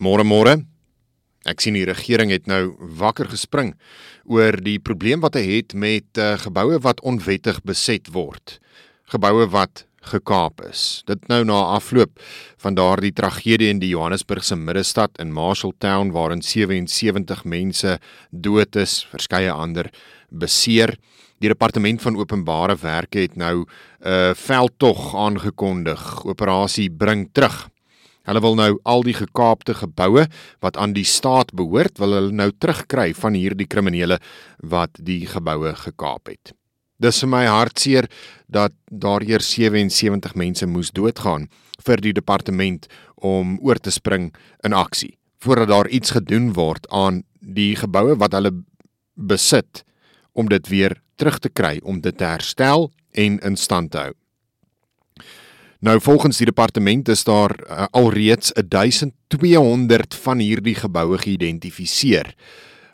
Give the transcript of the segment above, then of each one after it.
Môre môre. Ek sien die regering het nou wakker gespring oor die probleem wat hy het met uh, geboue wat onwettig beset word. Geboue wat gekaap is. Dit nou na afloop van daardie tragedie in die Johannesburgse middestad in Marshalltown waarin 77 mense dood is, verskeie ander beseer. Die departement van openbare werke het nou 'n uh, veldtog aangekondig, operasie bring terug Hulle wil nou al die gekaapte geboue wat aan die staat behoort, wil hulle nou terugkry van hierdie kriminele wat die geboue gekaap het. Dis vir my hartseer dat daar eers 77 mense moes doodgaan vir die departement om oor te spring in aksie voordat daar iets gedoen word aan die geboue wat hulle besit om dit weer terug te kry om dit te herstel en in stand te hou. Nou volgens die departement is daar uh, alreeds 1200 van hierdie geboue geïdentifiseer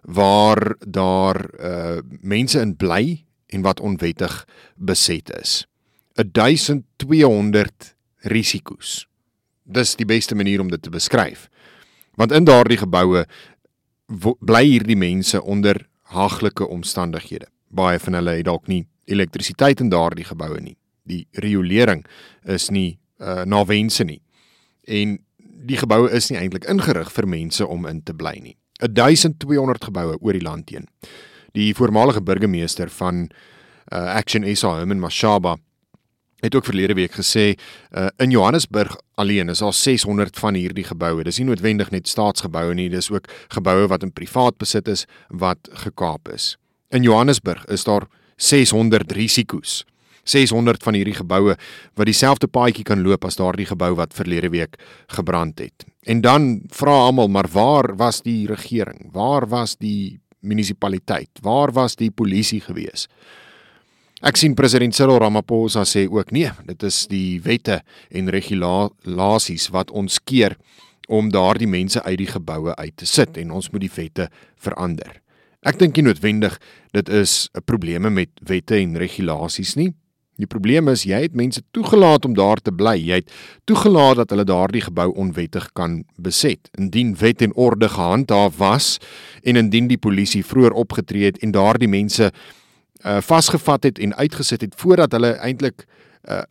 waar daar uh, mense in bly en wat onwettig beset is. 1200 risiko's. Dis die beste manier om dit te beskryf. Want in daardie geboue bly hierdie mense onder haglike omstandighede. Baie van hulle het dalk nie elektrisiteit in daardie geboue nie die riolering is nie uh, na wense nie. En die geboue is nie eintlik ingerig vir mense om in te bly nie. 1200 geboue oor die land heen. Die voormalige burgemeester van uh, Action SA, Herman Mashaba, het ook verlede week gesê uh, in Johannesburg alleen is daar 600 van hierdie geboue. Dis nie noodwendig net staatsgeboue nie, dis ook geboue wat in privaat besit is wat gekaap is. In Johannesburg is daar 600 risiko's 600 van hierdie geboue wat dieselfde paadjie kan loop as daardie gebou wat verlede week gebrand het. En dan vra almal maar waar was die regering? Waar was die munisipaliteit? Waar was die polisie gewees? Ek sien president Cyril Ramaphosa sê ook nee, dit is die wette en regulasies wat ons keer om daardie mense uit die geboue uit te sit en ons moet die wette verander. Ek dink nie noodwendig dit is 'n probleme met wette en regulasies nie. Die probleem is jy het mense toegelaat om daar te bly. Jy het toegelaat dat hulle daardie gebou onwettig kan beset. Indien wet en orde gehandhaaf was en indien die polisie vroeër opgetree het en daardie mense uh vasgevat het en uitgesit het voordat hulle eintlik uh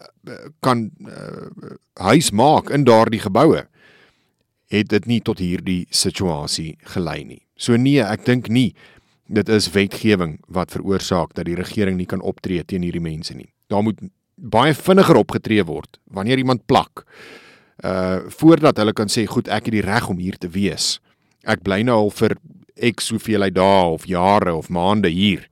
kan uh, huis maak in daardie geboue het dit nie tot hierdie situasie gelei nie. So nee, ek dink nie dit is wetgewing wat veroorsaak dat die regering nie kan optree teen hierdie mense nie daar moet baie vinniger opgetree word wanneer iemand plak. Uh voordat hulle kan sê goed, ek het die reg om hier te wees. Ek bly nou al vir ek soveel hy dae of jare of maande hier.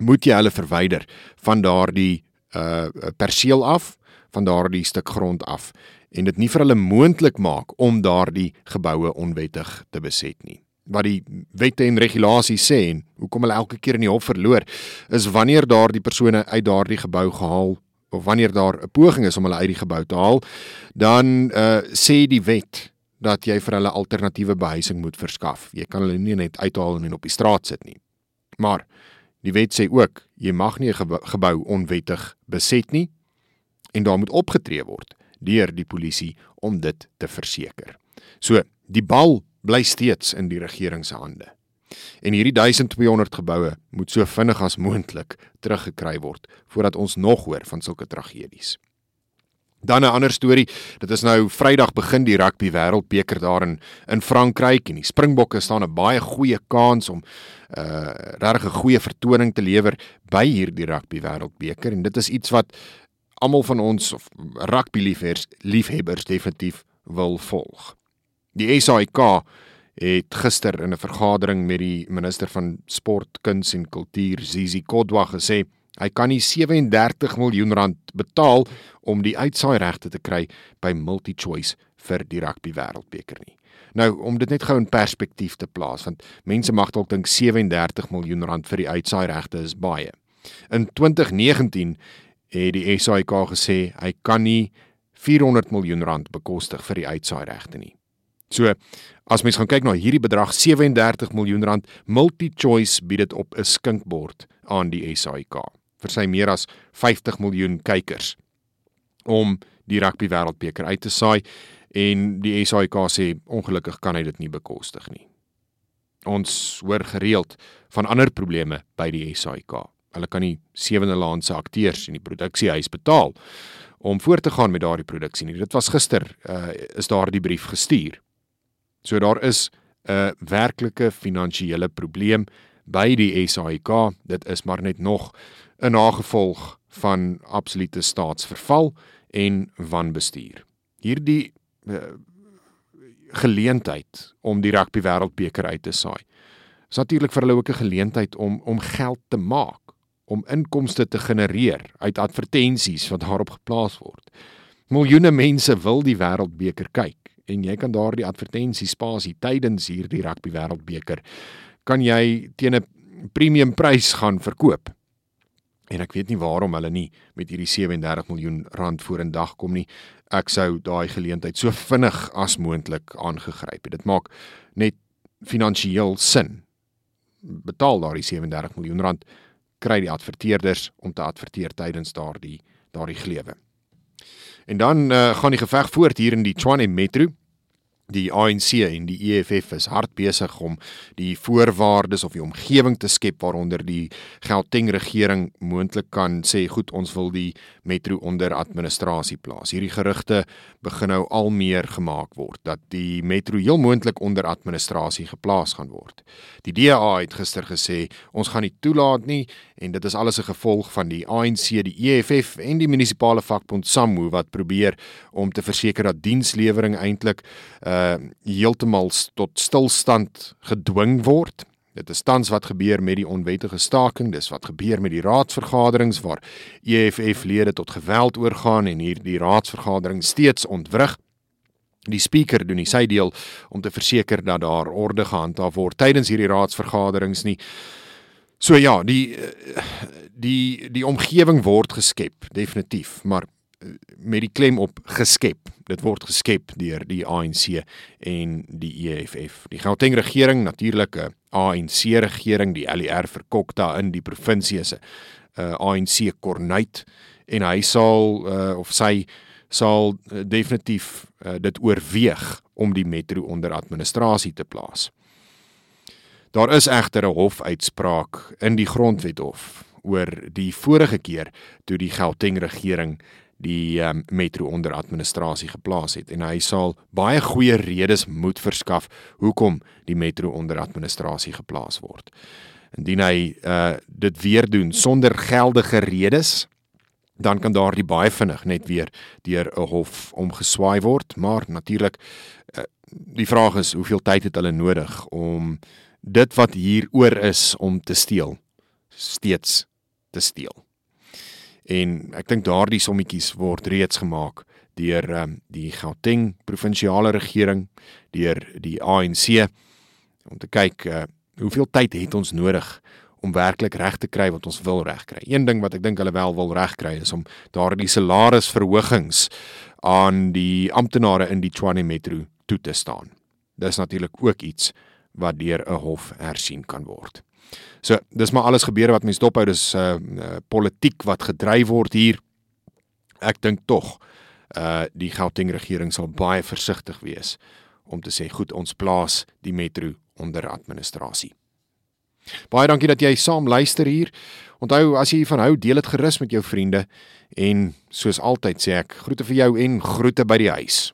Moet jy hulle verwyder van daardie uh perseel af, van daardie stuk grond af en dit nie vir hulle moontlik maak om daardie geboue onwettig te beset nie wat die wette en regulasies sê en hoekom hulle elke keer in die hof verloor is wanneer daardie persone uit daardie gebou gehaal of wanneer daar 'n poging is om hulle uit die gebou te haal dan uh, sê die wet dat jy vir hulle alternatiewe behuising moet verskaf. Jy kan hulle nie net uithaal en op die straat sit nie. Maar die wet sê ook jy mag nie 'n gebou onwettig beset nie en daar moet opgetree word deur die polisie om dit te verseker. So, die bal bly steeds in die regering se hande. En hierdie 1200 geboue moet so vinnig as moontlik teruggekry word voordat ons nog hoor van sulke tragedies. Dan 'n ander storie, dit is nou Vrydag begin die rugby wêreldbeker daar in in Frankryk en die Springbokke staan 'n baie goeie kans om 'n uh, regtig 'n goeie vertoning te lewer by hierdie rugby wêreldbeker en dit is iets wat almal van ons of rugby liefhebbers liefhebbers definitief wil volg. Die SAIK het gister in 'n vergadering met die minister van sport, kuns en kultuur, Zizi Kodwa gesê hy kan nie 37 miljoen rand betaal om die uitsaai regte te kry by MultiChoice vir die rugby wêreldbeker nie. Nou om dit net gou in perspektief te plaas want mense mag dalk dink 37 miljoen rand vir die uitsaai regte is baie. In 2019 het die SAIK gesê hy kan nie 400 miljoen rand bekostig vir die uitsaai regte nie. So, as mens gaan kyk na hierdie bedrag 37 miljoen rand, MultiChoice bied dit op 'n skinkbord aan die SAIK vir sy meer as 50 miljoen kykers om die rugby wêreldbeker uit te saai en die SAIK sê ongelukkig kan hy dit nie bekostig nie. Ons hoor gereeld van ander probleme by die SAIK. Hulle kan nie sewende laan se akteurs in die produksiehuis betaal om voort te gaan met daardie produksie nie. Dit was gister uh, is daardie brief gestuur. So daar is 'n werklike finansiële probleem by die SAIK. Dit is maar net nog 'n nagevolg van absolute staatsverval en wanbestuur. Hierdie uh, geleentheid om die rugby wêreldbeker uit te saai. Is natuurlik vir hulle ook 'n geleentheid om om geld te maak, om inkomste te genereer uit advertensies wat daarop geplaas word. Miljoene mense wil die wêreldbeker kyk en jy kan daardie advertensiespasie tydens hierdie rugby wêreldbeker kan jy teen 'n premium prys gaan verkoop. En ek weet nie waarom hulle nie met hierdie 37 miljoen rand vorendag kom nie. Ek sou daai geleentheid so vinnig as moontlik aangegryp het. Dit maak net finansiëel sin. Betaal daardie 37 miljoen rand kry die adverteerders om te adverteer tydens daardie daardie glewe. En dan uh, gaan die geveg voort hier in die Tshwane Metro die ANC en die EFF is hard besig om die voorwaardes of die omgewing te skep waaronder die Gauteng regering moontlik kan sê goed ons wil die metro onder administrasie plaas. Hierdie gerugte begin nou al meer gemaak word dat die metro heel moontlik onder administrasie geplaas gaan word. Die DA het gister gesê ons gaan nie toelaat nie en dit is alles 'n gevolg van die ANC, die EFF en die munisipale vakbond SAMWU wat probeer om te verseker dat dienslewering eintlik uh heeltemal tot stilstand gedwing word. Dit is tans wat gebeur met die onwettige staking, dis wat gebeur met die raadsvergaderings waar EFF-lede tot geweld oorgaan en hierdie raadsvergadering steeds ontwrig. Die spreker doen nie sy deel om te verseker dat daar orde gehandhaaf word tydens hierdie raadsvergaderings nie. So ja, die die die omgewing word geskep definitief, maar met die klem op geskep. Dit word geskep deur die ANC en die EFF. Die Gauteng regering natuurlik 'n ANC regering, die LER verkok daar in die provinsie se uh, ANC kornuit en hy sal uh, of sy sal uh, definitief uh, dit oorweeg om die metro onder administrasie te plaas. Daar is egter 'n hofuitspraak in die grondwet hof oor die vorige keer toe die Gauteng regering die um, metro onder administrasie geplaas het en hy sal baie goeie redes moet verskaf hoekom die metro onder administrasie geplaas word. Indien hy uh, dit weer doen sonder geldige redes dan kan daardie baie vinnig net weer deur 'n hof omgeswaai word, maar natuurlik uh, die vraag is hoeveel tyd het hulle nodig om dit wat hier oor is om te steel steeds te steel en ek dink daardie sommetjies word reeds gemaak deur um, die Gauteng provinsiale regering, deur die ANC om te kyk uh, hoeveel tyd het ons nodig om werklik reg te kry wat ons wil regkry. Een ding wat ek dink hulle wel wil regkry is om daardie salarisverhogings aan die amptenare in die Tshwane Metro toe te staan. Dis natuurlik ook iets wat deur 'n hof hersien kan word. So, dis maar alles gebeure wat mense dophou, dis uh, uh politiek wat gedryf word hier. Ek dink tog uh die Gauteng regering sal baie versigtig wees om te sê goed, ons plaas die metro onder administrasie. Baie dankie dat jy saam luister hier. Onthou as jy hiervan hou, deel dit gerus met jou vriende en soos altyd sê ek groete vir jou en groete by die huis.